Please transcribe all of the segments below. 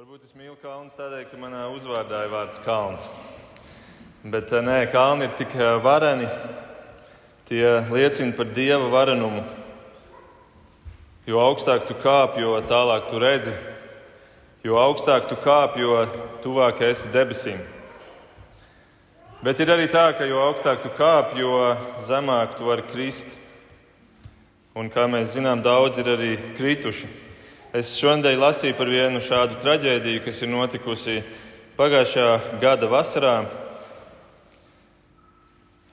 Varbūt es mīlu kalnus tādēļ, ka manā uzvārdā ir vārds kalns. Bet eh, nē, kalni ir tik eh, vareni, tie liecina par dieva varenumu. Jo augstāk tu kāp, jo tālāk tu redzi, jo augstāk tu kāp, jo tuvāk esi debesīm. Bet ir arī tā, ka jo augstāk tu kāp, jo zemāk tu vari krist. Un kā mēs zinām, daudz ir arī krituši. Es šodien lasīju par vienu šādu traģēdiju, kas ir notikusi pagājušā gada vasarā.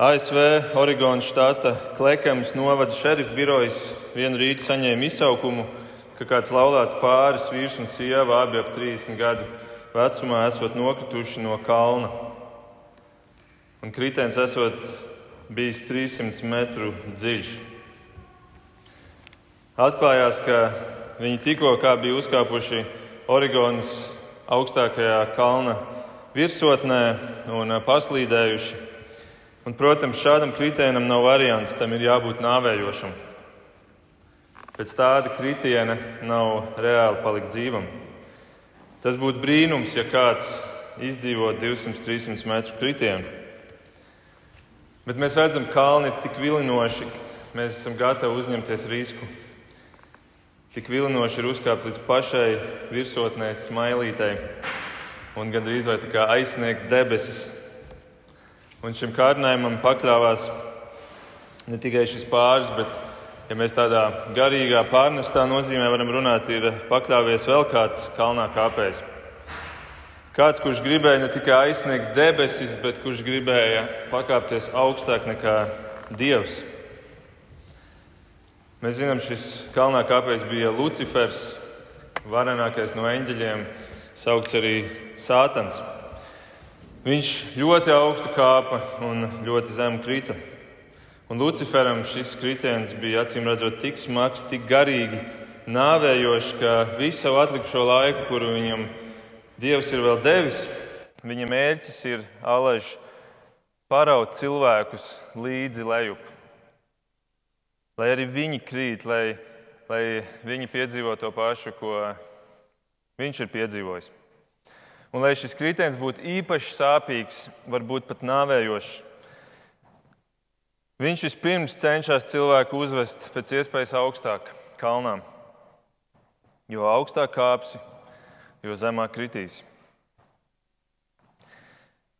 ASV Oregonas štata Klekams novada šerifa birojas vienu rītu saņēma izsaukumu, ka kāds laulāts pāris vīrs un sieva abi ap 30 gadu vecumā esot nokrituši no kalna. Un kritiens esot bijis 300 metru dziļš. Atklājās, ka Viņi tikko bija uzkāpuši Oregonas augstākajā kalna virsotnē un paslīdējuši. Un, protams, šādam kritienam nav variantu, tam ir jābūt nāvējošam. Pēc tāda kritiena nav reāli palikt dzīvam. Tas būtu brīnums, ja kāds izdzīvot 200-300 metru kritienu. Bet mēs redzam, ka kalni ir tik vilinoši, mēs esam gatavi uzņemties risku. Tik vilinoši ir uzkāpt līdz pašai virsotnē, smailītei un gandrīz vai tā kā aizsniegt debesis. Un šim kārdinājumam pakļāvās ne tikai šis pāris, bet, ja mēs tādā garīgā pārnestā nozīmē varam runāt, ir pakļāvies vēl kāds kalnā kāpējs. Kāds, kurš gribēja ne tikai aizsniegt debesis, bet kurš gribēja pakāpties augstāk nekā Dievs. Mēs zinām, šis kalnā kāpēc bija Lucifers, varenākais no eņģeļiem, saukts arī Sātans. Viņš ļoti augstu kāpa un ļoti zemu krita. Un Luciferam šis kritiens bija acīm redzot tik smags, tik garīgi, nāvējošs, ka visu savu atlikušo laiku, kuru viņam Dievs ir vēl devis, viņa mērķis ir alaži paraut cilvēkus līdzi lejup lai arī viņi krīt, lai, lai viņi piedzīvo to pašu, ko viņš ir piedzīvojis. Un lai šis kritiens būtu īpaši sāpīgs, varbūt pat nāvējošs, viņš vispirms cenšas cilvēku uzvest pēc iespējas augstāk, kalnām. Jo augstāk kāpsi, jo zemāk kritīsi.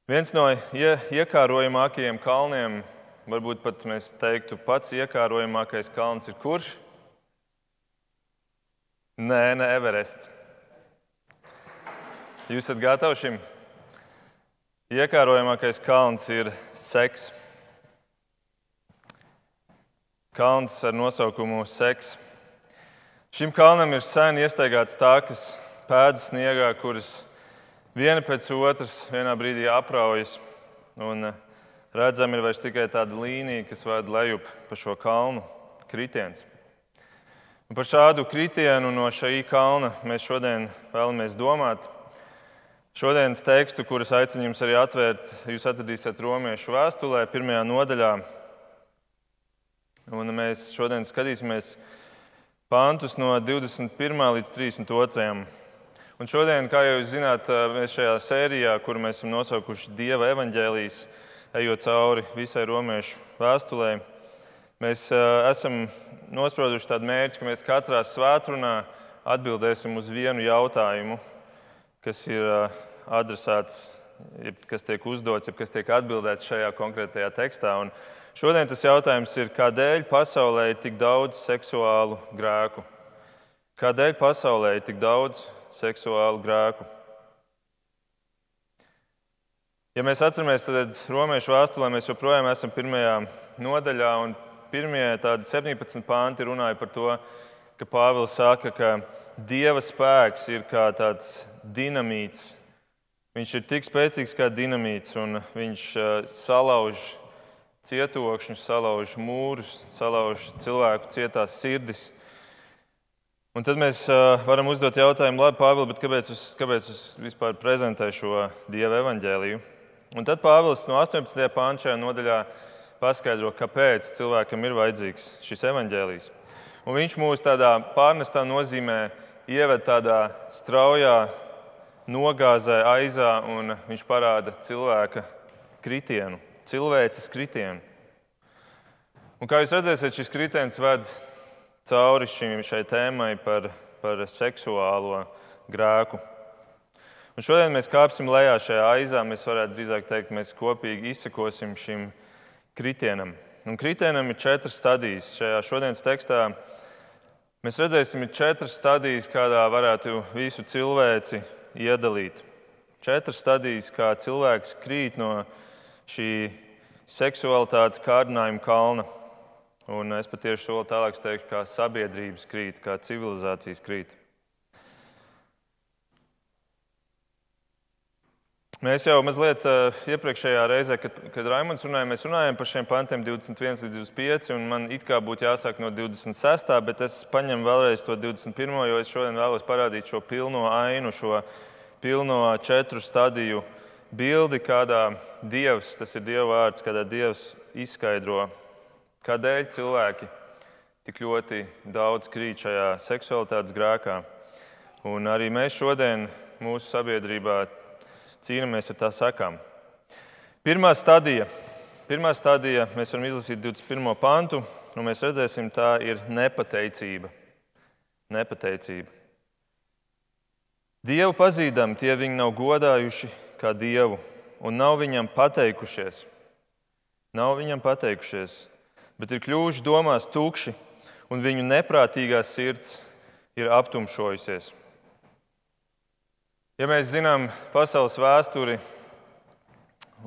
Viens no iekārojamākajiem kalniem varbūt pat mēs teiktu, pats iekārojamākais kalns ir kurš? Nē, ne Everests. Jūs esat gatavi šim? Iekārojamākais kalns ir seks. Kalns ar nosaukumu Seks. Šim kalnam ir sen iestaigāts tākas pēdas sniegā, kuras viena pēc otras vienā brīdī apraujas. Un, uh, redzam, ir vairs tikai tāda līnija, kas ved lejup pa šo kalnu kritiens. Un par šādu kritienu no šī kalna mēs šodien vēlamies domāt. Šodienas tekstu, kurus aicinu jums arī atvērt, jūs atradīsiet Romiešu vēstulē, pirmajā nodaļā. Un mēs šodien skatīsimies pāntus no 21. līdz 32. Un šodien, kā jau jūs zināt, mēs šajā sērijā, kuru mēs esam nosaukuši Dieva evaņģēlijas, ejot cauri visai romiešu vēstulē, mēs esam nosprauduši tādu mērķi, ka mēs katrā svētkrunā atbildēsim uz vienu jautājumu, kas ir adresēts, kas tiek uzdots, kas tiek atbildēts šajā konkrētajā tekstā. Un šodien tas jautājums ir, kādēļ pasaulē ir tik daudz seksuālu grēku? Kādēļ pasaulē ir tik daudz seksuālu grēku? Ja mēs atceramies, tad Romas vēstulē mēs joprojām esam pirmajā nodaļā, un pirmie tādi 17 pānti runāja par to, ka Pāvils saka, ka Dieva spēks ir kā tāds dinamīts. Viņš ir tik spēcīgs kā dinamīts, un viņš salauž cietokšņus, salauž mūrus, salauž cilvēku cietās sirdis. Un tad mēs varam uzdot jautājumu, labi, Pāvils, kāpēc es, kāpēc es vispār prezentēju šo Dieva evaņģēliju? Un tad Pāvils no 18. pānta šajā nodaļā paskaidro, kāpēc cilvēkam ir vajadzīgs šis evaņģēlijs. Un viņš mūs tādā pārnestā nozīmē ieved tādā straujā nogāzē aizā, un viņš parāda cilvēka kritienu, cilvēces kritienu. Un kā jūs redzēsiet, šis kritiens ved cauri šim, šai tēmai par, par seksuālo grēku. Un šodien mēs kāpsim lejā šajā aizā. Mēs varētu drīzāk teikt, mēs kopīgi izsekosim šim kritienam. Un kritienam ir četras stadijas. Šajā šodienas tekstā mēs redzēsim, ir četras stadijas, kādā varētu visu cilvēci iedalīt. Četras stadijas, kā cilvēks krīt no šī seksualitātes kārdinājuma kalna. Un es patiešām soli tālāk teikšu, kā sabiedrības krīt, kā civilizācijas krīt. Mēs jau mazliet uh, iepriekšējā reizē, kad, kad Raimons runāja, mēs runājām par šiem pantiem 21 līdz 25, un man it kā būtu jāsāk no 26, bet es paņemu vēlreiz to 21, jo es šodien vēlos parādīt šo pilno ainu, šo pilno četru stadiju bildi, kādā Dievs, tas ir Dieva vārds, kādā Dievs izskaidro, kādēļ cilvēki tik ļoti daudz krīt šajā seksualitātes grēkā. Un arī mēs šodien mūsu sabiedrībā cīnāmies ar tā sakām. Pirmā stadija, pirmā stadija mēs varam izlasīt 21. pantu, un mēs redzēsim, tā ir nepateicība. nepateicība. Dievu pazīdam, tie viņi nav godājuši kā dievu un nav viņam pateikušies. Nav viņam pateikušies, bet ir kļuvuši domās tukši, un viņu neprātīgā sirds ir aptumšojusies. Ja mēs zinām pasaules vēsturi,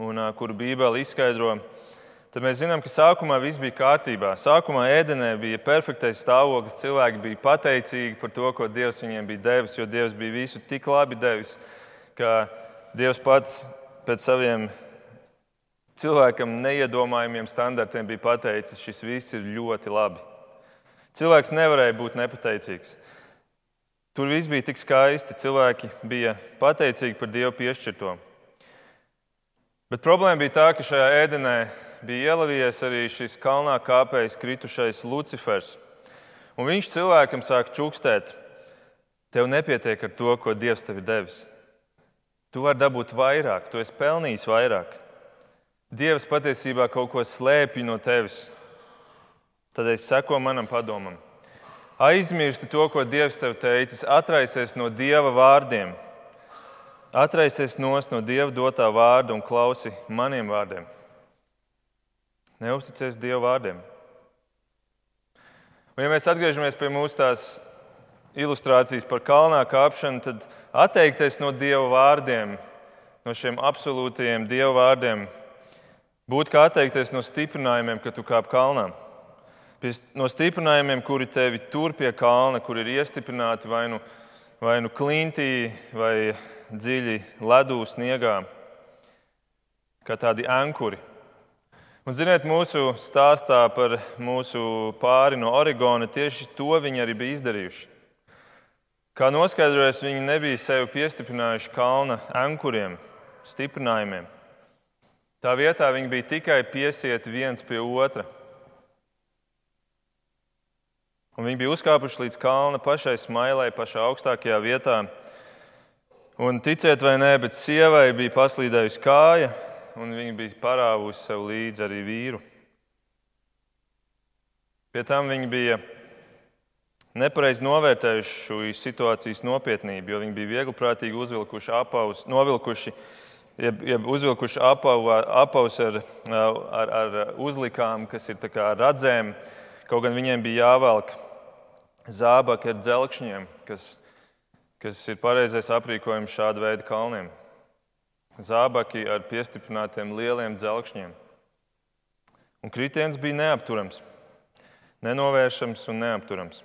un, kuru Bībele izskaidro, tad mēs zinām, ka sākumā viss bija kārtībā. Sākumā ēdenē bija perfektais stāvoklis, cilvēki bija pateicīgi par to, ko Dievs viņiem bija devis, jo Dievs bija visu tik labi devis, ka Dievs pats pēc saviem cilvēkam neiedomājumiem standartiem bija pateicis, šis viss ir ļoti labi. Cilvēks nevarēja būt nepateicīgs. Tur viss bija tik skaisti, cilvēki bija pateicīgi par Dievu piešķirto. Bet problēma bija tā, ka šajā ēdenē bija ielavījies arī šis kalnā kāpējs, kritušais Lucifers. Un viņš cilvēkam sāk čukstēt, tev nepietiek ar to, ko Dievs tev ir devis. Tu vari dabūt vairāk, tu esi pelnījis vairāk. Dievs patiesībā kaut ko slēpj no tevis. Tad es seko manam padomam aizmirsti to, ko Dievs tev teicis, atraisies no Dieva vārdiem, atraisies no Dieva dotā vārda un klausi maniem vārdiem. Neusticies Dieva vārdiem. Un, ja mēs atgriežamies pie mūsu tās ilustrācijas par kalnā kāpšanu, tad atteikties no Dieva vārdiem, no šiem absolūtajiem Dieva vārdiem, būtu kā atteikties no stiprinājumiem, ka tu kāp kalnā no stiprinājumiem, kuri tevi tur pie kalna, kur ir iestiprināti vai nu, vai nu klintī, vai dziļi ledū sniegā, kā tādi ankuri. Un, ziniet, mūsu stāstā par mūsu pāri no Oregona tieši to viņi arī bija izdarījuši. Kā noskaidrojas, viņi nebija sevi piestiprinājuši kalna ankuriem, stiprinājumiem. Tā vietā viņi bija tikai piesieti viens pie otra. Un viņi bija uzkāpuši līdz kalna pašai smailai, pašā augstākajā vietā. Un ticiet vai nē, bet sievai bija paslīdējusi kāja, un viņa bija parāvusi sev līdzi arī vīru. Pie tam viņi bija nepareizi novērtējuši šīs situācijas nopietnību, jo viņi bija viegliprātīgi uzvilkuši apavus, novilkuši, jeb, jeb uzvilkuši apavu, apavus ar, ar, ar uzlikām, kas ir radzēm, kaut gan viņiem bija jāvelk zābaki ar dzelkšņiem, kas, kas ir pareizais aprīkojums šāda veida kalniem. Zābaki ar piestiprinātiem lieliem dzelkšņiem. Un kritiens bija neapturams, nenovēršams un neapturams.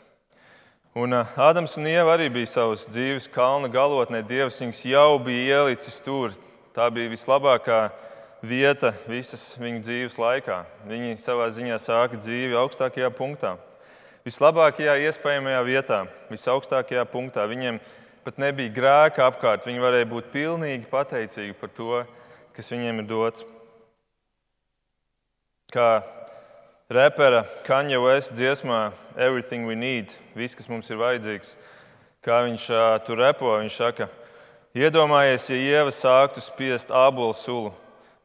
Un Ādams un Ieva arī bija savas dzīves kalna galotnē. Dievs viņus jau bija ielicis tur. Tā bija vislabākā vieta visas viņu dzīves laikā. Viņi savā ziņā sāka dzīvi augstākajā punktā vislabākajā iespējamajā vietā, visaugstākajā punktā. Viņiem pat nebija grēka apkārt. Viņi varēja būt pilnīgi pateicīgi par to, kas viņiem ir dots. Kā repera Kanye West dziesmā Everything We Need, viss, kas mums ir vajadzīgs, kā viņš tur repo, viņš saka, Iedomājies, ja ieva sāktu spiest ābolu sulu,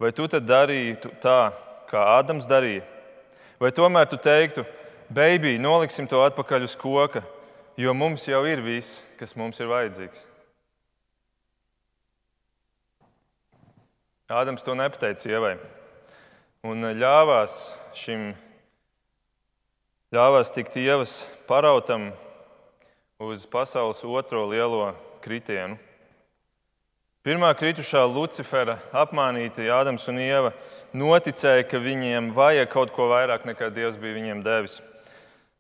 vai tu tad darītu tā, kā Ādams darīja? Vai tomēr tu teiktu, beigī noliksim to atpakaļ uz koka, jo mums jau ir viss, kas mums ir vajadzīgs? Ādams to nepateica ievai un ļāvās šim, ļāvās tikt ievas parautam uz pasaules otro lielo kritienu. Pirmā kritušā Lucifera apmānīta Ādams un Ieva noticēja, ka viņiem vajag kaut ko vairāk nekā Dievs bija viņiem devis.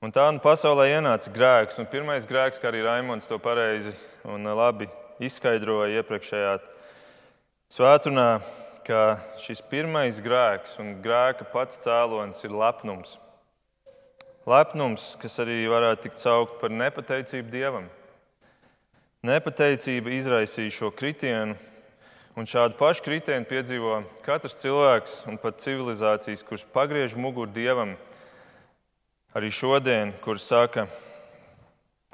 Un tā nu pasaulē ienāca grēks. Un pirmais grēks, kā arī Raimons to pareizi un labi izskaidroja iepriekšējā svētdienā, ka šis pirmais grēks un grēka pats cēlonis ir lepnums. Lepnums, kas arī varētu tikt saukt par nepateicību Dievam. Nepateicība izraisīja šo kritienu, un šādu pašu kritienu piedzīvo katrs cilvēks un pat civilizācijas, kurš pagriež muguru dievam. Arī šodien, kurš saka,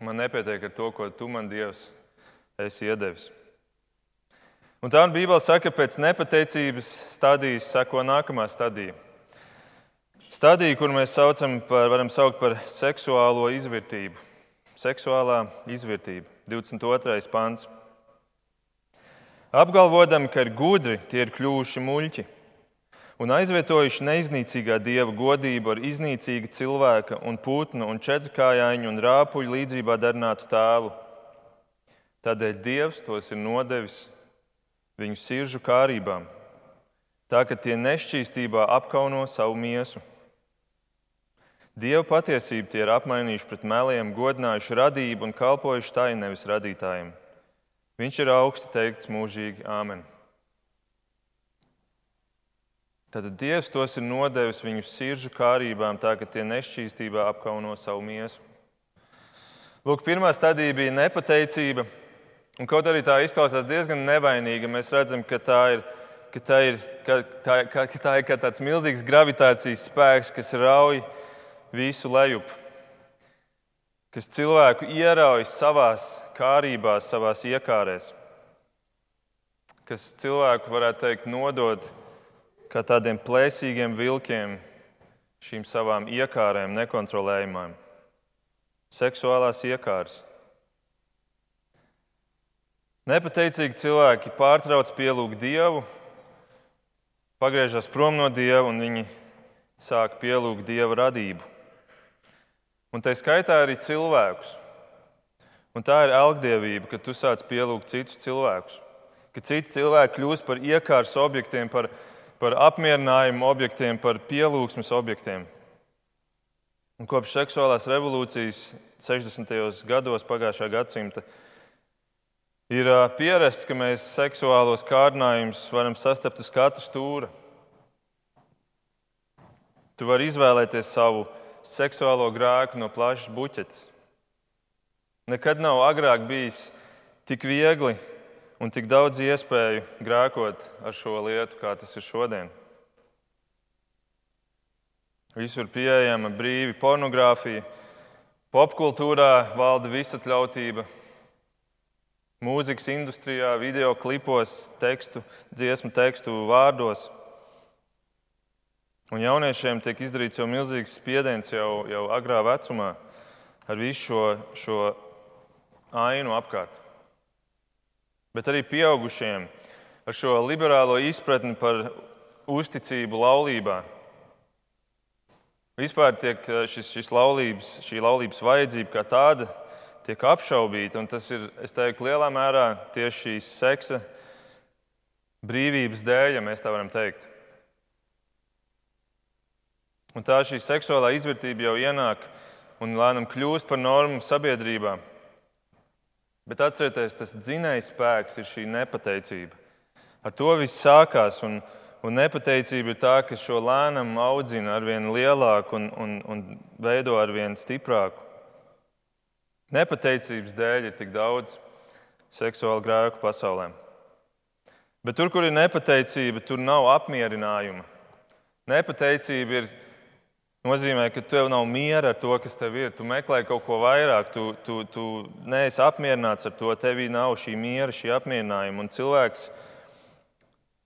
man nepietiek ar to, ko tu man dievs esi iedevis. Un tā Bībele saka, ka pēc nepateicības stadijas seko nākamā stadija. Stadija, kur mēs saucam par, varam saukt par seksuālo izvērtību. Seksuālā izvērtība. 22. pāns. Apgalvodami, ka ir gudri, tie ir kļuvuši muļķi un aizvietojuši neiznīcīgā dieva godību ar iznīcīgu cilvēka un putnu un četrkājāņu un rāpuļu līdzībā darinātu tēlu. Tādēļ Dievs tos ir nodevis viņu sirdžu kārībām, tā ka tie nešķīstībā apkauno savu miesu. Dieva patiesību tie ir apmainījuši pret meliem, godinājuši radību un kalpojuši tai nevis radītājiem. Viņš ir augsti teikts mūžīgi Āmen. Tad Dievs tos ir nodevis viņu sirdžu kārībām, tā ka tie nešķīstībā apkauno savu miesu. Lūk, pirmā stadija bija nepateicība. Un kaut arī tā izklausās diezgan nevainīga, mēs redzam, ka tā ir, ka tā ir, ka tā, ka, ka tā ir kā tāds milzīgs gravitācijas spēks, kas rauj visu lejup, kas cilvēku ierauj savās kārībās, savās iekārēs, kas cilvēku, varētu teikt, nodod kā tādiem plēsīgiem vilkiem šīm savām iekārēm, nekontrolējumām, seksuālās iekāras. Nepateicīgi cilvēki pārtrauc pielūgt Dievu, pagriežas prom no Dieva un viņi sāk pielūgt Dieva radību un tā skaitā arī cilvēkus. Un tā ir algdievība, ka tu sāc pielūgt citus cilvēkus, ka citi cilvēki kļūst par iekārs objektiem, par, par apmierinājumu objektiem, par pielūgsmes objektiem. Un kopš seksuālās revolūcijas 60. gados pagājušā gadsimta ir pierasts, ka mēs seksuālos kārdinājumus varam sastapt uz katra stūra. Tu vari izvēlēties savu seksuālo grēku no plašas buķetes. Nekad nav agrāk bijis tik viegli un tik daudz iespēju grēkot ar šo lietu, kā tas ir šodien. Visur pieejama brīvi pornogrāfija, popkultūrā valda visatļautība, mūzikas industrijā, video klipos, tekstu, dziesmu tekstu vārdos. Un jauniešiem tiek izdarīts jau milzīgs spiediens jau, jau agrā vecumā ar visu šo, šo ainu apkārt. Bet arī pieaugušiem ar šo liberālo izpratni par uzticību laulībā. Vispār tiek šis, šis laulības, šī laulības vajadzība kā tāda tiek apšaubīta, un tas ir, es teiktu, lielā mērā tieši šīs seksa brīvības dēļ, ja mēs tā varam teikt. Un tā šī seksuālā izvērtība jau ienāk un lēnām kļūst par normu sabiedrībā. Bet atcerieties, tas dzinējs spēks ir šī nepateicība. Ar to viss sākās, un, un nepateicība ir tā, kas šo lēnām audzina ar vien lielāku un, un, un veido ar vien stiprāku. Nepateicības dēļ ir tik daudz seksuālu grēku pasaulē. Bet tur, kur ir nepateicība, tur nav apmierinājuma. Nepateicība ir nozīmē, ka tev nav miera ar to, kas tev ir. Tu meklē kaut ko vairāk, tu, tu, tu neesi apmierināts ar to, tevī nav šī miera, šī apmierinājuma. Un cilvēks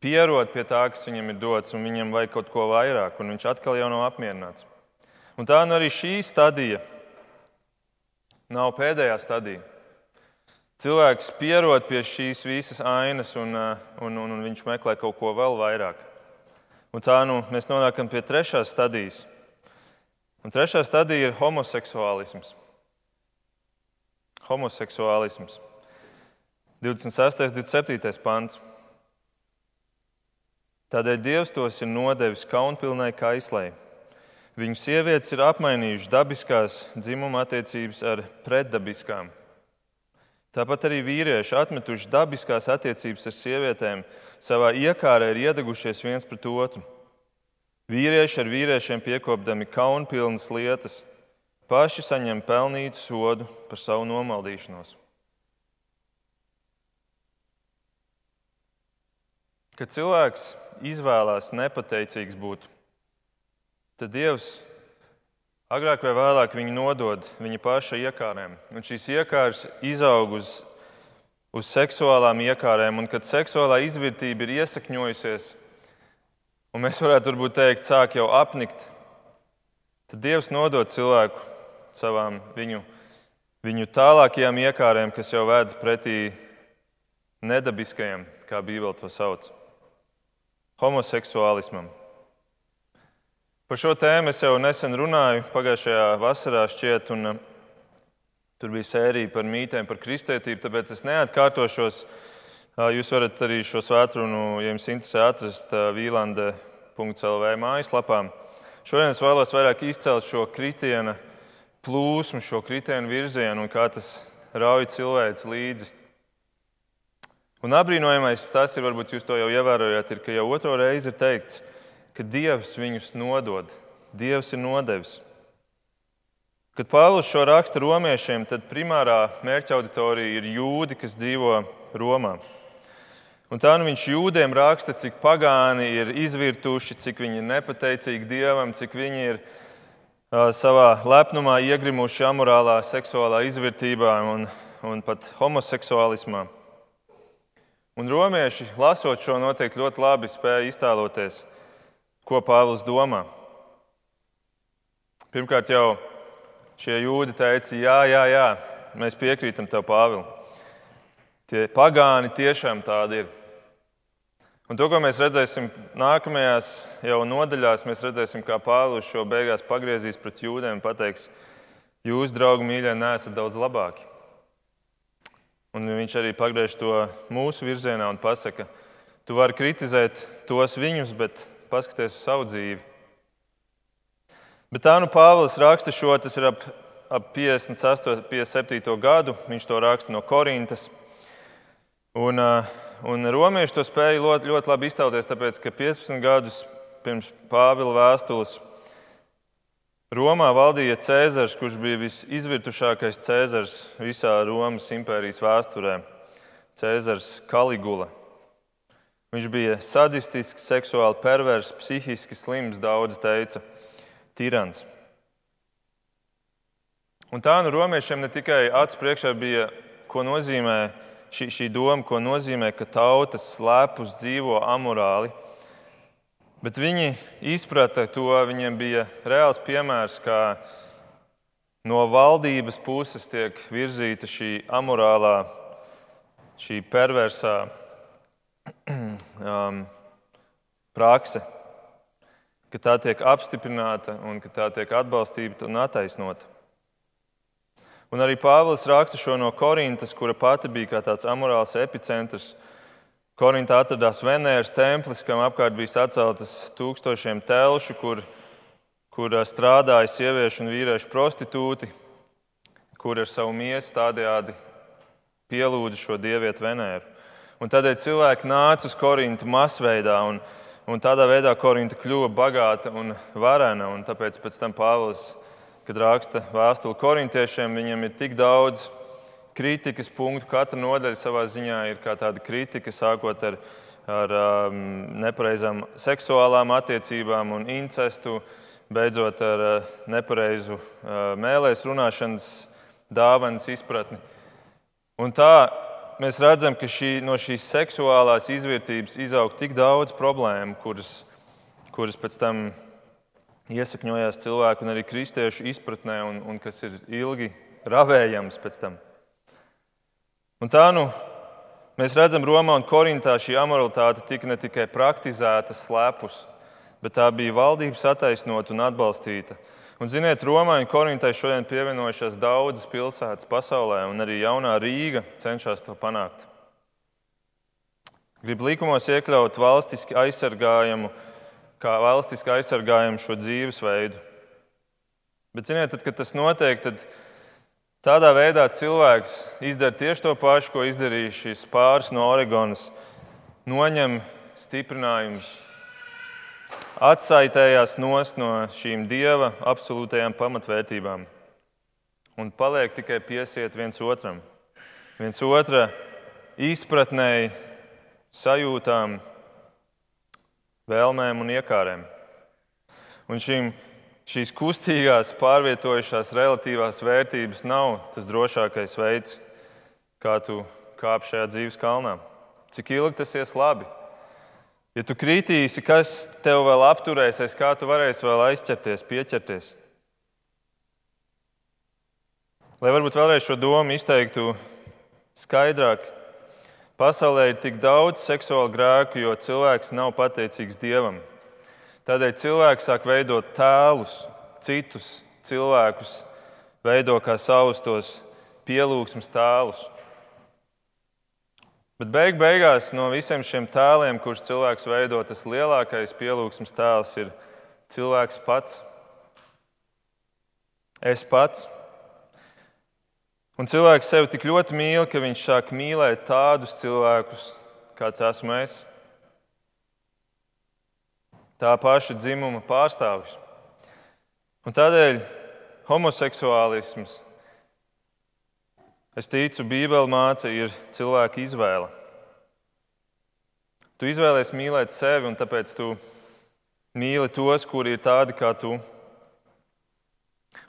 pierod pie tā, kas viņam ir dots, un viņam vajag kaut ko vairāk, un viņš atkal jau nav apmierināts. Un tā nu arī šī stadija nav pēdējā stadija. Cilvēks pierod pie šīs visas ainas, un, un, un, un viņš meklē kaut ko vēl vairāk. Un tā nu mēs nonākam pie trešās stadijas. Un trešā stadija ir homoseksuālisms. Homoseksuālisms. 26. un 27. pants. Tādēļ Dievs tos ir nodevis kaunpilnai kaislei. Viņu sievietes ir apmainījušas dabiskās dzimuma attiecības ar pretdabiskām. Tāpat arī vīrieši atmetuši dabiskās attiecības ar sievietēm, savā iekārē ir iedegušies viens pret otru. Vīrieši ar vīriešiem piekopdami kaunpilnas lietas, paši saņem pelnītu sodu par savu nomaldīšanos. Kad cilvēks izvēlās nepateicīgs būt, tad Dievs Agrāk vai vēlāk viņi nodod viņa paša iekārēm. Un šīs iekāras izaug uz, uz seksuālām iekārēm, un kad seksuālā izvērtība ir iesakņojusies, un mēs varētu varbūt teikt, sāk jau apnikt, tad Dievs nodod cilvēku savām viņu, viņu tālākajām iekārēm, kas jau ved pretī nedabiskajam, kā Bībele to sauc, homoseksuālismam. Par šo tēmu es jau nesen runāju, pagājušajā vasarā šķiet, un uh, tur bija sērija par mītēm, par kristētību, tāpēc es neatkārtošos. Jūs varat arī šo svētkrunu, ja jums interesē, atrast vīlande.lv mājaslapā. Šodien es vēlos vairāk izcelt šo kritienu plūsmu, šo kritienu virzienu un kā tas rauj cilvēks līdzi. Un apbrīnojamais tas ir, varbūt jūs to jau ievērojat, ir, ka jau otro reizi ir teikts, ka Dievs viņus nodod. Dievs ir nodevis. Kad Pāvils šo raksta romiešiem, tad primārā mērķa auditorija ir jūdi, kas dzīvo Romā. Un tā nu viņš jūdiem raksta, cik pagāni ir izvirtuši, cik viņi ir nepateicīgi Dievam, cik viņi ir uh, savā lepnumā iegrimuši amorālā, seksuālā izvērtībā un, un pat homoseksuālismā. Un romieši, lasot šo, noteikti ļoti labi spēja iztēloties, Ko Pāvils domā? Pirmkārt, jau šie jūdi teica, jā, jā, jā, mēs piekrītam tev, Pāvils. Tie pagāni tiešām tādi ir. Un to, ko mēs redzēsim nākamajās jau nodaļās, mēs redzēsim, kā Pāvils šo beigās pagriezīs pret jūdiem un pateiks, jūs, draugi, mīļie, neesat daudz labāki. Un viņš arī pagriež to mūsu virzienā un pasaka, tu vari kritizēt tos viņus, bet paskaties uz savu dzīvi. Bet tā nu Pāvils raksta šo, tas ir ap, ap 58, 57. gadu. Viņš to raksta no Korintas. Un, un romieši to spēja ļoti, ļoti labi iztēloties, tāpēc ka 15 gadus pirms Pāvila vēstules Romā valdīja Cēzars, kurš bija visizvirtušākais Cēzars visā Romas impērijas vēsturē - Cēzars Kaligula. Viņš bija sadistisks, seksuāli pervers, psihiski slims, daudz teica, tirans. Un tā nu romiešiem ne tikai acu priekšā bija, ko nozīmē šī, šī doma, ko nozīmē, ka tautas slēpus dzīvo amorāli, bet viņi izprata to, viņiem bija reāls piemērs, kā no valdības puses tiek virzīta šī amorālā, šī perversā um, prakse, ka tā tiek apstiprināta un ka tā tiek atbalstīta un attaisnota. Un arī Pāvils raksta šo no Korintas, kura pati bija kā tāds amorāls epicentrs. Korintā atradās Venēras templis, kam apkārt bija saceltas tūkstošiem telšu, kur, kur strādāja sieviešu un vīriešu prostitūti, kur ar savu miesu tādējādi pielūdza šo dievietu Venēru. Un tādēļ cilvēki nāca uz Korintu masveidā, un, un tādā veidā Korinta kļuva bagāta un varena. Un tāpēc pēc tam Pāvils, kad raksta vēstuli korintiešiem, viņam ir tik daudz kritikas punktu. Katra nodaļa savā ziņā ir kā tāda kritika, sākot ar, ar um, nepareizām seksuālām attiecībām un incestu, beidzot ar nepareizu mēlēs runāšanas dāvanas izpratni. Un tā mēs redzam, ka šī, no šīs seksuālās izvērtības izaug tik daudz problēmu, kuras, kuras pēc tam iesakņojās cilvēku un arī kristiešu izpratnē, un, un kas ir ilgi ravējams pēc tam. Un tā nu mēs redzam, Romā un Korintā šī amoralitāte tika ne tikai praktizēta slēpus, bet tā bija valdības attaisnota un atbalstīta. Un, ziniet, Romai un Korintai šodien pievienojušās daudzas pilsētas pasaulē, un arī jaunā Rīga cenšas to panākt. Gribu likumos iekļaut valstiski aizsargājumu, kā valstiski aizsargājumu šo dzīvesveidu. Bet, ziniet, tad, kad tas notiek, tad Tādā veidā cilvēks izdara tieši to pašu, ko izdarīja šis pāris no Oregonas. Noņem stiprinājumus, atsaitējās no šīm dieva absolūtajām pamatvērtībām un paliek tikai piesiet viens otram. Viens otra izpratnēji, sajūtām, vēlmēm un iekārēm. Un šīm šīs kustīgās, pārvietojušās relatīvās vērtības nav tas drošākais veids, kā tu kāp šajā dzīves kalnā. Cik ilgi tas ies labi? Ja tu kritīsi, kas tev vēl apturēsies, kā tu varēsi vēl aizķerties, pieķerties? Lai varbūt vēlreiz šo domu izteiktu skaidrāk, pasaulē ir tik daudz seksuālu grēku, jo cilvēks nav pateicīgs Dievam. Tādēļ cilvēks sāk veidot tēlus, citus cilvēkus, veido kā savus tos pielūgsmes tēlus. Bet beig beigās no visiem šiem tēliem, kurus cilvēks veido, tas lielākais pielūgsmes tēls ir cilvēks pats. Es pats. Un cilvēks sevi tik ļoti mīl, ka viņš sāk mīlēt tādus cilvēkus, kāds esmu es tā paša dzimuma pārstāvis. Un tādēļ homoseksuālisms, es ticu, Bībele māca, ir cilvēka izvēle. Tu izvēlēsies mīlēt sevi, un tāpēc tu mīli tos, kuri ir tādi kā tu.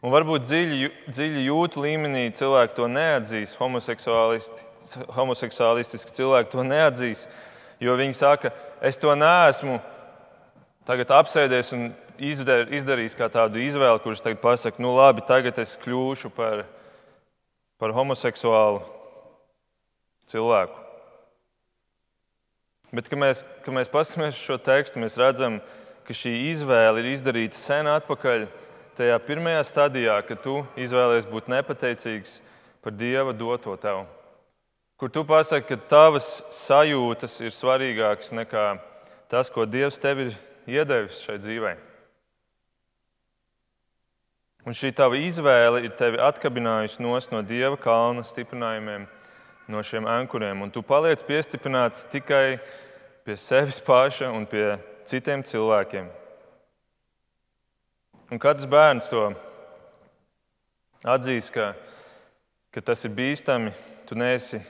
Un varbūt dziļi, dziļi jūtu līmenī cilvēki to neatzīs, homoseksuālistiski cilvēki to neatzīs, jo viņi saka, es to neesmu, tagad apsēdies un izdar, izdarīs tādu izvēli, kurš tagad pasakā, nu labi, tagad es kļūšu par, par homoseksuālu cilvēku. Bet, kad mēs, kad mēs paskatāmies uz šo tekstu, mēs redzam, ka šī izvēle ir izdarīta sen atpakaļ, tajā pirmajā stadijā, kad tu izvēlējies būt nepateicīgs par Dieva doto tev. Kur tu pasaki, ka tavas sajūtas ir svarīgākas nekā tas, ko Dievs tev ir iedevis šai dzīvei. Un šī tava izvēle ir tevi atkabinājusi no dieva kalna stiprinājumiem, no šiem ankuriem. Un tu paliec piestiprināts tikai pie sevis paša un pie citiem cilvēkiem. Un katrs bērns to atzīs, ka, ka tas ir bīstami. Tu neesi,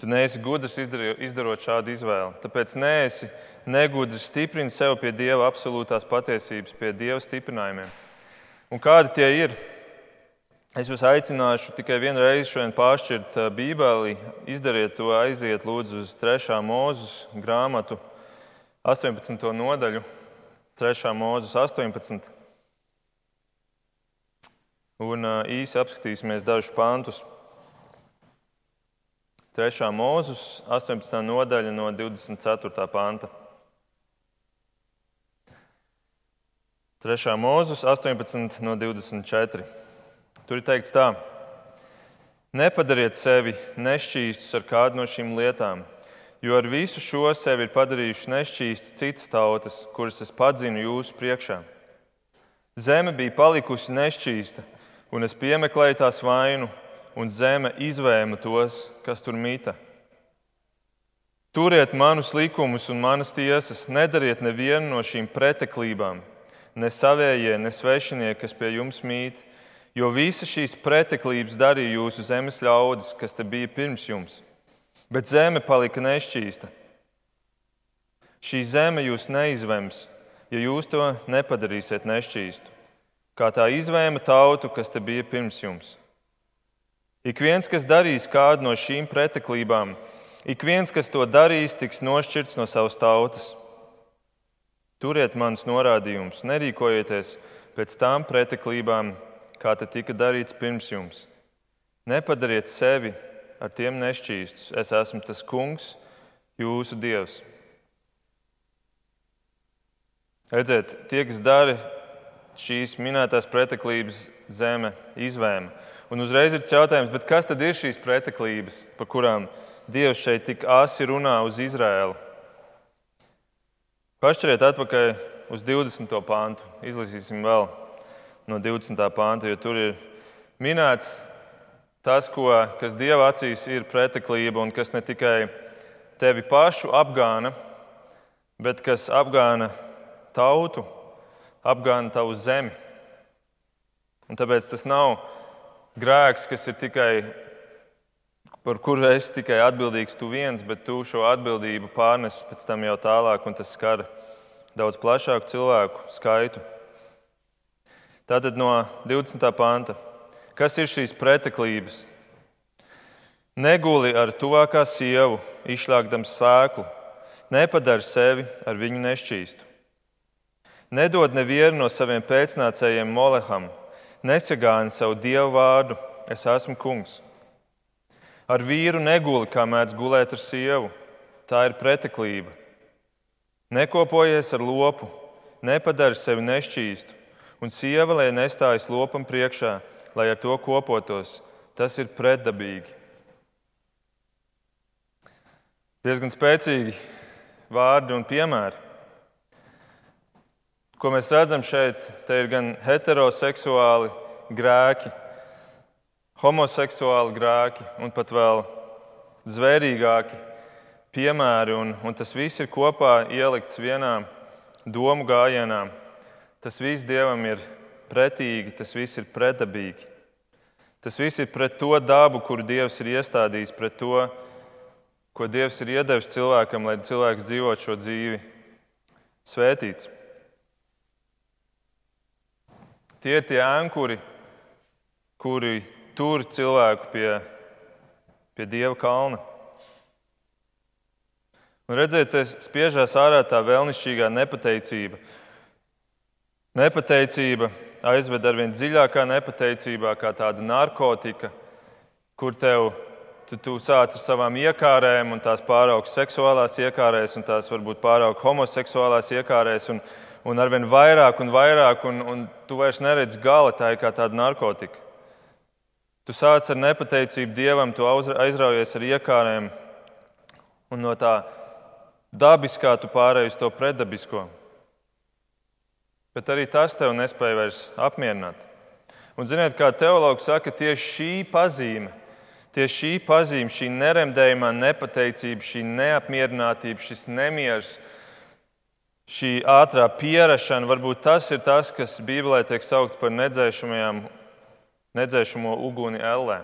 tu neesi gudrs izdarot šādu izvēli. Tāpēc neesi negudri stiprini sev pie Dieva absolūtās patiesības, pie Dieva stiprinājumiem. Un kādi tie ir? Es jūs aicināšu tikai vienu reizi šodien pāršķirt Bībeli. Izdariet to, aiziet lūdzu uz 3. mūzes grāmatu, 18. nodaļu, 3. mūzes 18. Un īsi apskatīsimies dažus pantus. 3. mūzes 18. nodaļa no 24. panta. 3. mūzus 18 no 24. Tur ir teikts tā: Nepadariet sevi nešķīstus ar kādu no šīm lietām, jo ar visu šo sevi ir padarījuši nešķīstas citas tautas, kuras es padzinu jūsu priekšā. Zeme bija palikusi nešķīsta, un es piemeklēju tās vainu, un zeme izvēma tos, kas tur mīta. Turiet manus likumus un manas tiesas, nedariet nevienu no šīm preteklībām ne savējie, ne svešinieki, kas pie jums mīt, jo visas šīs preteklības darīja jūsu zemes ļaudis, kas te bija pirms jums. Bet zeme palika nešķīsta. Šī zeme jūs neizvems, ja jūs to nepadarīsiet nešķīstu, kā tā izvēma tautu, kas te bija pirms jums. Ik viens, kas darīs kādu no šīm preteklībām, ik viens, kas to darīs, tiks nošķirts no savas tautas. Turiet manus norādījumus, nerīkojieties pēc tām preteklībām, kā te tika darīts pirms jums. Nepadariet sevi ar tiem nešķīstus. Es esmu tas kungs, jūsu dievs. Redziet, tie, kas dara šīs minētās preteklības, zeme izvēma. Un uzreiz ir jautājums, kas tad ir šīs preteklības, par kurām Dievs šeit tik asi runā uz Izraēlu? Pašķiriet atpakaļ uz 20. pāntu. Izlasīsim vēl no 20. pānta, jo tur ir minēts tas, ko, kas Dieva acīs ir preteklība un kas ne tikai tevi pašu apgāna, bet kas apgāna tautu, apgāna tavu zemi. Un tāpēc tas nav grēks, kas ir tikai par kuru es tikai atbildīgs tu viens, bet tu šo atbildību pārnes pēc tam jau tālāk, un tas skar daudz plašāku cilvēku skaitu. Tātad no 20. panta. Kas ir šīs preteklības? Neguli ar tuvākā sievu, izšķāgdams sēklu, nepadara sevi ar viņu nešķīstu. Nedod nevienu no saviem pēcnācējiem Moleham, nesagāni savu dievu vārdu, es esmu kungs. Ar vīru neguli, kā mēdz gulēt ar sievu, tā ir preteklība. Nekopojies ar lopu, nepadari sevi nešķīstu, un sieva, lai nestājas lopam priekšā, lai ar to kopotos, tas ir pretdabīgi. Diezgan spēcīgi vārdi un piemēri. Ko mēs redzam šeit, te ir gan heteroseksuāli grēki, homoseksuāli grēki un pat vēl zvērīgāki piemēri, un, un tas viss ir kopā ielikts vienā domu gājienā. Tas viss Dievam ir pretīgi, tas viss ir pretdabīgi. Tas viss ir pret to dabu, kuru Dievs ir iestādījis, pret to, ko Dievs ir iedevis cilvēkam, lai cilvēks dzīvotu šo dzīvi svētīts. Tie ir tie ankuri, kuri tur cilvēku pie, pie Dieva kalna. Un redziet, spiežās ārā tā vēlnišķīgā nepateicība, Nepateicība aizved ar vien dziļākā nepateicībā, kā tāda narkotika, kur tev tu, tu sāc ar savām iekārēm, un tās pāraugs seksuālās iekārēs, un tās varbūt pāraug homoseksuālās iekārēs, un, un arvien vairāk un vairāk, un, un tu vairs neredz gala, tā ir kā tāda narkotika. Tu sāc ar nepateicību Dievam, tu aizraujies ar iekārēm, un no tā dabiskā tu pārēji uz to pretdabisko. Bet arī tas tev nespēja vairs apmierināt. Un, ziniet, kā teologs saka, tieši šī pazīme, tieši šī pazīme, šī neremdējumā nepateicība, šī neapmierinātība, šis nemieris, šī ātrā pierašana, varbūt tas ir tas, kas Bībelē tiek saukts par nedzēšamo uguni ellē.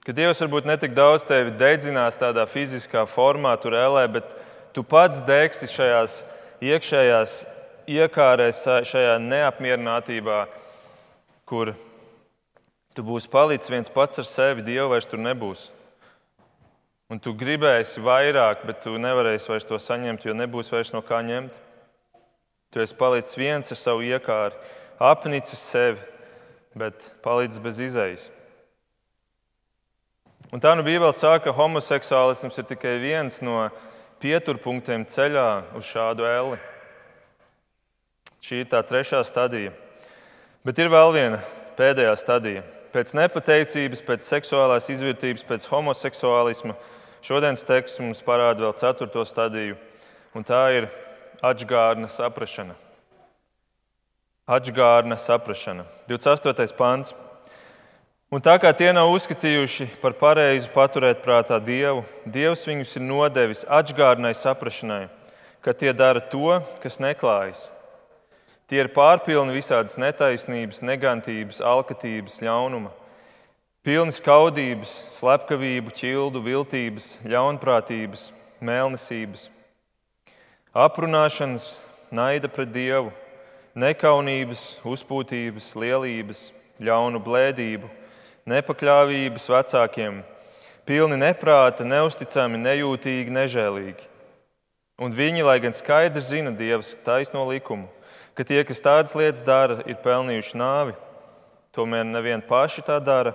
Ka Dievs varbūt netik daudz tevi dedzinās tādā fiziskā formā, tur ellē, bet tu pats degsi šajās iekšējās iekārēs šajā neapmierinātībā, kur tu būsi palicis viens pats ar sevi, Dieva vairs tur nebūs. Un tu gribēsi vairāk, bet tu nevarēsi vairs to saņemt, jo nebūs vairs no kā ņemt. Tu esi palicis viens ar savu iekāri, apnicis sevi, bet palicis bez izējas. Un tā nu Bībele saka, ka homoseksuālisms ir tikai viens no pieturpunktiem ceļā uz šādu elli. Šī ir tā trešā stadija. Bet ir vēl viena pēdējā stadija. Pēc nepateicības, pēc seksuālās izvērtības, pēc homoseksuālisma šodienas teksts mums parāda vēl ceturto stadiju, un tā ir atgādna saprašana. Atgādna saprašana. 28. pāns. Un tā kā tie nav uzskatījuši par pareizu paturēt prātā Dievu, Dievs viņus ir nodevis atgādnai saprašanai, ka tie dara to, kas neklājas Tie ir pārpilni visādas netaisnības, negantības, alkatības, ļaunuma, pilni skaudības, slepkavību, ķildu, viltības, ļaunprātības, mēlnesības, aprunāšanas, naida pret dievu, nekaunības, uzpūtības, lielības, ļaunu blēdību, nepakļāvības vecākiem, pilni neprāta, neusticami, nejūtīgi, nežēlīgi. Un viņi, lai gan skaidri zina Dievs taisno likumu, ka tie, kas tādas lietas dara, ir pelnījuši nāvi, tomēr nevien paši tā dara,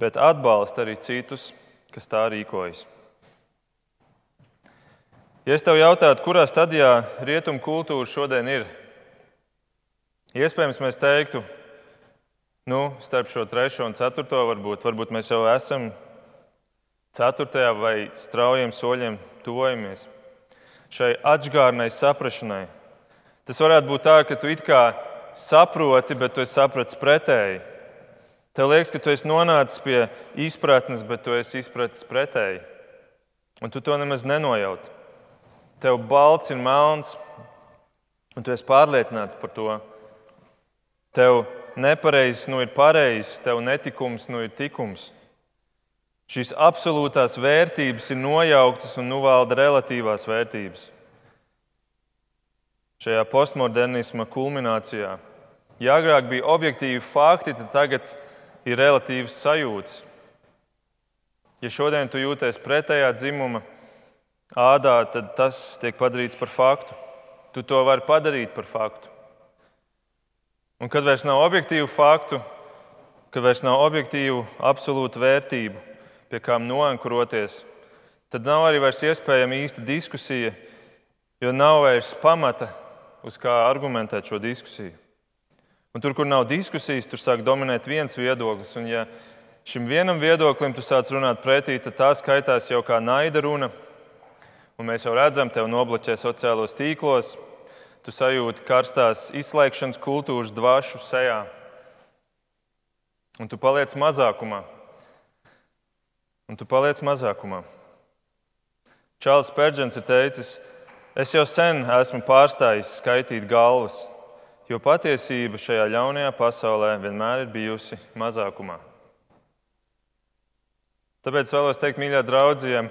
bet atbalsta arī citus, kas tā rīkojas. Ja es tev jautātu, kurā stadijā rietumu kultūra šodien ir, iespējams, mēs teiktu, nu, starp šo trešo un ceturto varbūt, varbūt mēs jau esam ceturtajā vai straujiem soļiem tuvojamies šai atgādnai saprašanai. Tas varētu būt tā, ka tu it kā saproti, bet tu esi sapratis pretēji. Tev liekas, ka tu esi nonācis pie izpratnes, bet tu esi izpratis pretēji. Un tu to nemaz nenojauti. Tev balts ir melns, un tu esi pārliecināts par to. Tev nepareizs nu ir pareizs, tev netikums nu ir tikums. Šīs absolūtās vērtības ir nojauktas un nu valda relatīvās vērtības. Šajā postmodernisma kulminācijā, ja agrāk bija objektīvi fakti, tad tagad ir relatīvas sajūtas. Ja šodien tu jūties pretējā dzimuma ādā, tad tas tiek padarīts par faktu. Tu to vari padarīt par faktu. Un kad vairs nav objektīvu faktu, kad vairs nav objektīvu absolūtu vērtību, pie kām noankuroties, tad nav arī iespējama īsta diskusija, jo nav vairs pamata, uz kā argumentēt šo diskusiju. Un tur, kur nav diskusijas, tur sāk dominēt viens viedoklis. Un, ja šim vienam viedoklim tu sāc runāt pretī, tad tā skaitās jau kā naida runa. Un mēs jau redzam, tev nobloķē sociālos tīklos, tu sajūti karstās izslēgšanas kultūras dvašu sejā. Un tu paliec mazākumā un tu paliec mazākumā. Čārlis Pērģents ir teicis, es jau sen esmu pārstājis skaitīt galvas, jo patiesība šajā ļaunajā pasaulē vienmēr ir bijusi mazākumā. Tāpēc vēlos teikt, mīļā draudzījā,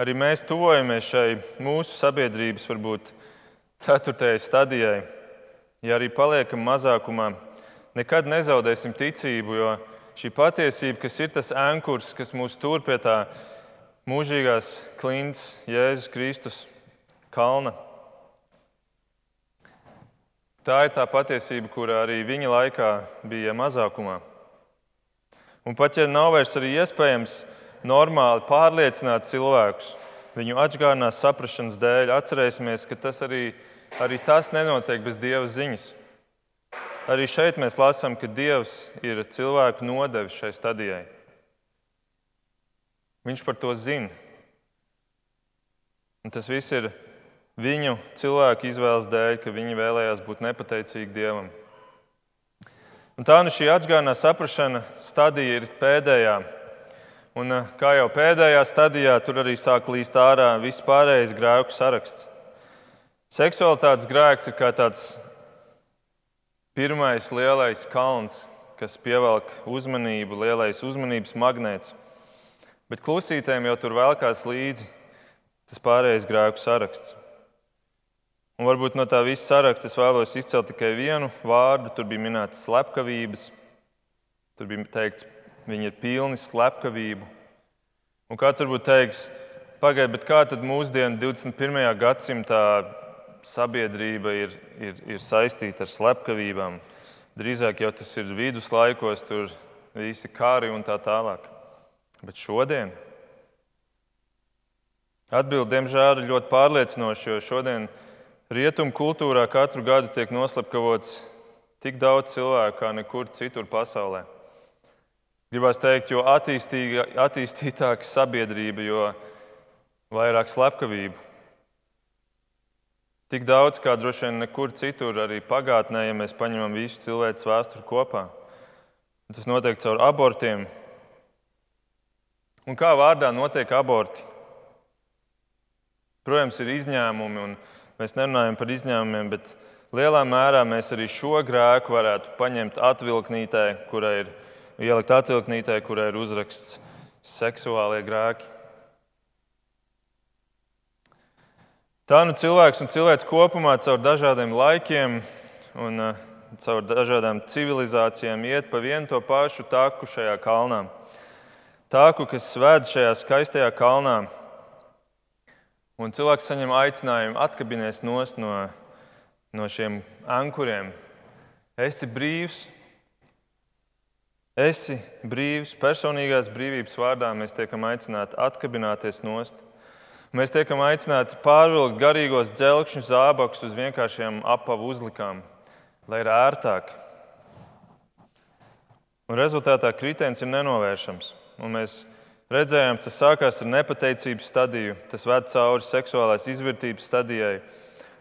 arī mēs tuvojamies šai mūsu sabiedrības, varbūt ceturtajai stadijai. Ja arī paliekam mazākumā, nekad nezaudēsim ticību, jo šī patiesība, kas ir tas ankurs, kas mūs tur pie tā mūžīgās klints, Jēzus Kristus kalna. Tā ir tā patiesība, kura arī viņa laikā bija mazākumā. Un pat ja nav vairs iespējams normāli pārliecināt cilvēkus viņu atgādnās saprašanas dēļ, atcerēsimies, ka tas arī, arī tas nenotiek bez Dieva ziņas. Arī šeit mēs lasām, ka Dievs ir cilvēku nodevis šai stadijai. Viņš par to zina. Un tas viss ir viņu cilvēku izvēles dēļ, ka viņi vēlējās būt nepateicīgi Dievam. Un tā nu šī atgādnā saprāšana stadija ir pēdējā. Un, eh, kā jau pēdējā stadijā, tur arī sāk līst ārā vispārējais grēku saraksts. Seksualitātes grēks ir kā tāds Pirmais lielais kalns, kas pievelk uzmanību, lielais uzmanības magnēts. Bet klusītēm jau tur velkās līdzi tas pārējais grēku saraksts. Un varbūt no tā visa saraksta es vēlos izcelt tikai vienu vārdu. Tur bija minēts slepkavības. Tur bija teikts, viņi ir pilni slepkavību. Un kāds varbūt teiks, pagaidiet, kā tad mūsdienu 21. gadsimtā sabiedrība ir, ir, ir saistīta ar slepkavībām. Drīzāk jau tas ir viduslaikos, tur visi kari un tā tālāk. Bet šodien atbildi, diemžēl, ir ļoti pārliecinoša, jo šodien rietumu kultūrā katru gadu tiek noslepkavots tik daudz cilvēku kā nekur citur pasaulē. Gribās teikt, jo attīstītāka sabiedrība, jo vairāk slepkavību. Tik daudz kā droši vien nekur citur, arī pagātnē, ja mēs paņemam visu cilvēku vēsturi kopā. Tas notiek caur abortiem. Un kā vārdā notiek aborti? Protams, ir izņēmumi, un mēs nerunājam par izņēmumiem, bet lielā mērā mēs arī šo grēku varētu paņemt atvilknītē, kurai ir ielikt atvilknītē, kurai ir uzraksts seksuālie grēki. Tā nu cilvēks un cilvēks kopumā caur dažādiem laikiem un uh, caur dažādām civilizācijām iet pa vienu to pašu taku šajā kalnā. Taku, kas ved šajā skaistajā kalnā. Un cilvēks saņem aicinājumu atkabināties no, no šiem ankuriem. Esi brīvs, esi brīvs, personīgās brīvības vārdā mēs tiekam aicināti atkabināties nost. Mēs tiekam aicināti pārvilkt garīgos dzelkšņu zābakus uz vienkāršiem apavu uzlikām, lai ir ērtāk. Un rezultātā kritiens ir nenovēršams. Un mēs redzējām, tas sākās ar nepateicības stadiju, tas ved cauri seksuālās izvērtības stadijai,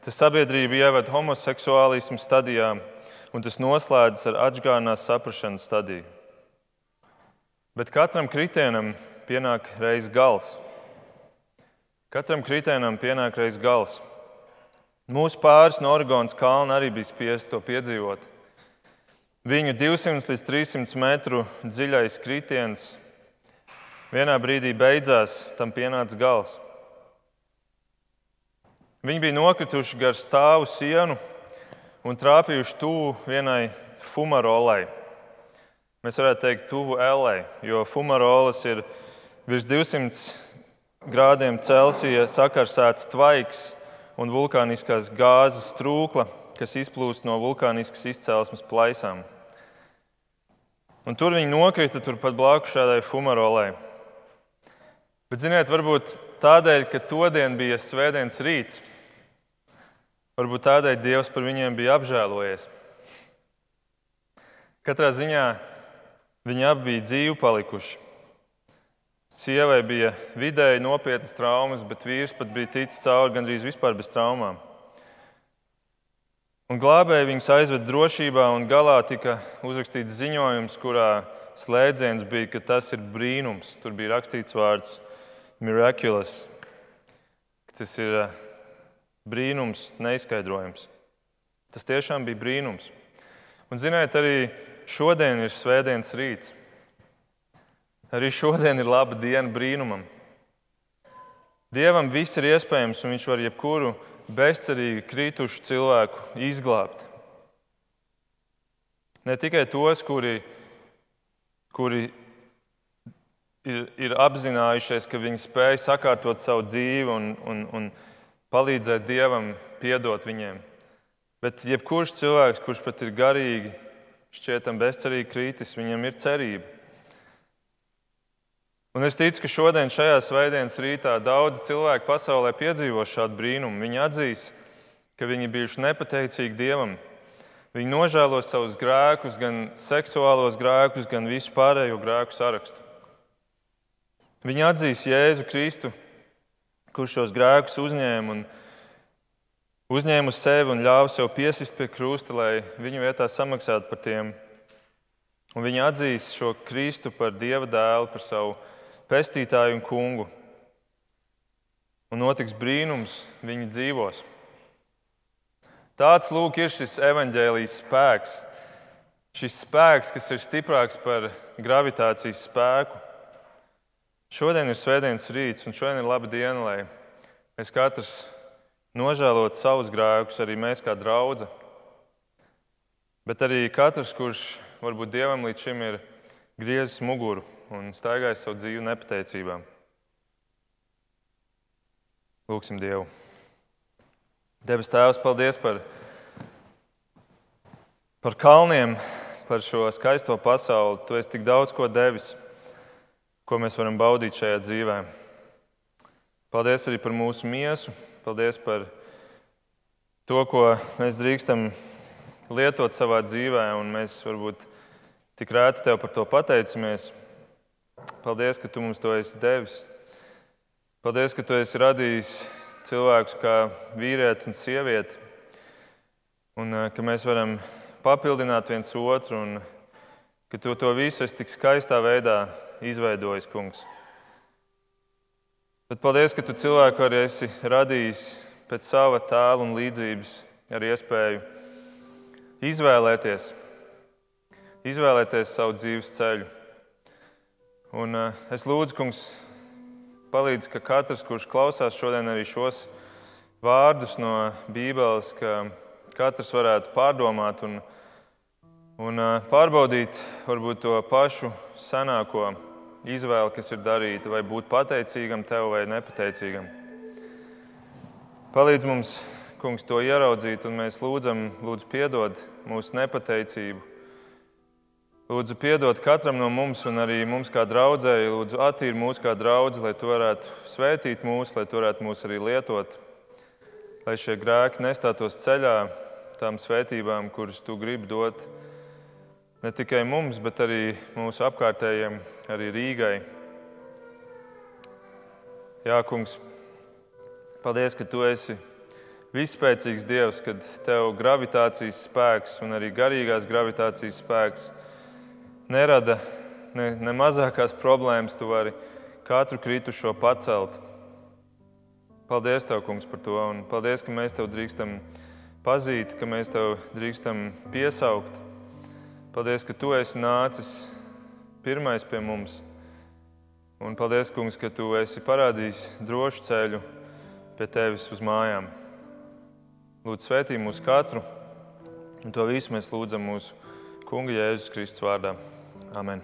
tas sabiedrību ievada homoseksuālismu stadijā, un tas noslēdzas ar atgādnās saprašanas stadiju. Bet katram kritienam pienāk reizes gals. Katram kritēnam pienāk reizes gals. Mūsu pāris no Oregonas kalna arī bija spiest to piedzīvot. Viņu 200 līdz 300 metru dziļais kritiens vienā brīdī beidzās, tam pienāca gals. Viņi bija nokrituši gar stāvu sienu un trāpījuši tuvu vienai fumarolai. Mēs varētu teikt, tuvu elai, jo fumarolas ir virs 200 grādiem Celsija sakarsēts tvaiks un vulkāniskās gāzes trūkla, kas izplūst no vulkāniskas izcelsmes plaisām. Un tur viņi nokrita turpat blakus šādai fumarolai. Bet, ziniet, varbūt tādēļ, ka to dienu bija svētdienas rīts, varbūt tādēļ Dievs par viņiem bija apžēlojies. Katrā ziņā viņi abi bija dzīvi palikuši. Sievai bija vidēji nopietnas traumas, bet vīrs pat bija ticis cauri gandrīz vispār bez traumām. Un glābēji viņus aizved drošībā, un galā tika uzrakstīts ziņojums, kurā slēdziens bija, ka tas ir brīnums. Tur bija rakstīts vārds miraculous. Tas ir eh, brīnums, neizskaidrojams. Tas tiešām bija brīnums. Un, ziniet, arī šodien ir svētdienas rīts. Arī šodien ir laba diena brīnumam. Dievam viss ir iespējams, un Viņš var jebkuru bezcerīgi kritušu cilvēku izglābt. Ne tikai tos, kuri, kuri ir, ir apzinājušies, ka viņi spēj sakārtot savu dzīvi un, un, un palīdzēt Dievam, piedot viņiem, bet jebkurš cilvēks, kurš pat ir garīgi, šķietam bezcerīgi kritis, viņam ir cerība. Un es ticu, ka šodien, šajā svētdienas rītā, daudzi cilvēki pasaulē piedzīvo šādu brīnumu. Viņi atzīs, ka viņi bijuši nepateicīgi Dievam. Viņi nožēlo savus grēkus, gan seksuālos grēkus, gan visu pārējo grēku sarakstu. Viņi atzīs Jēzu Kristu, kurš šos grēkus uzņēma un uzņēma uz sevi un ļāva sev piesist pie krusta, lai viņu vietā samaksātu par tiem. Un viņi atzīs šo Kristu par Dieva dēlu, par savu pestītāju un kungu. Un notiks brīnums, viņi dzīvos. Tāds lūk ir šis evaņģēlijas spēks. Šis spēks, kas ir stiprāks par gravitācijas spēku. Šodien ir svētdienas rīts, un šodien ir laba diena, lai mēs katrs nožēlot savus grēkus, arī mēs kā draugi. Bet arī katrs, kurš varbūt dievam līdz šim ir griezis muguru un staigājis savu dzīvi nepateicībā. Lūksim Dievu. Debes Tēvs, paldies par, par kalniem, par šo skaisto pasauli. Tu esi tik daudz ko devis, ko mēs varam baudīt šajā dzīvē. Paldies arī par mūsu miesu, paldies par to, ko mēs drīkstam lietot savā dzīvē, un mēs varbūt tik rēti tev par to pateicamies. Paldies, ka tu mums to esi devis. Paldies, ka tu esi radījis cilvēkus kā vīrieti un sievieti, un eh, ka mēs varam papildināt viens otru, un ka tu to visu esi tik skaistā veidā izveidojis, kungs. Bet paldies, ka tu cilvēku arī esi radījis pēc sava tēla un līdzības ar iespēju izvēlēties, izvēlēties savu dzīves ceļu. Un uh, es lūdzu, kungs, palīdz, ka katrs, kurš klausās šodien arī šos vārdus no Bībeles, ka katrs varētu pārdomāt un, un pārbaudīt varbūt to pašu senāko izvēli, kas ir darīta, vai būt pateicīgam tev vai nepateicīgam. Palīdz mums, kungs, to ieraudzīt, un mēs lūdzam, lūdzu, piedod mūsu nepateicību. Lūdzu, piedod katram no mums, un arī mums kā draudzēji, lūdzu, attīri mūsu kā draugi, lai tu varētu svētīt mūs, lai tu varētu mūs arī lietot, lai šie grēki nestātos ceļā tām svētībām, kuras tu gribi dot ne tikai mums, bet arī mūsu apkārtējiem, arī Rīgai. Jā, kungs, paldies, ka tu esi vispēcīgs Dievs, kad tev gravitācijas spēks un arī garīgās gravitācijas spēks nerada ne, ne mazākās problēmas. Tu vari katru kritušo pacelt. Paldies, Tev, Kungs, par to. Un paldies, ka mēs Tev drīkstam pazīt, ka mēs Tev drīkstam piesaukt. Paldies, ka Tu esi nācis pirmais pie mums. Un paldies, Kungs, ka Tu esi parādījis drošu ceļu pie Tevis uz mājām. Lūdzu, svētī mūs katru, un to visu mēs lūdzam mūsu Kunga Jēzus Kristus vārdā. Amen.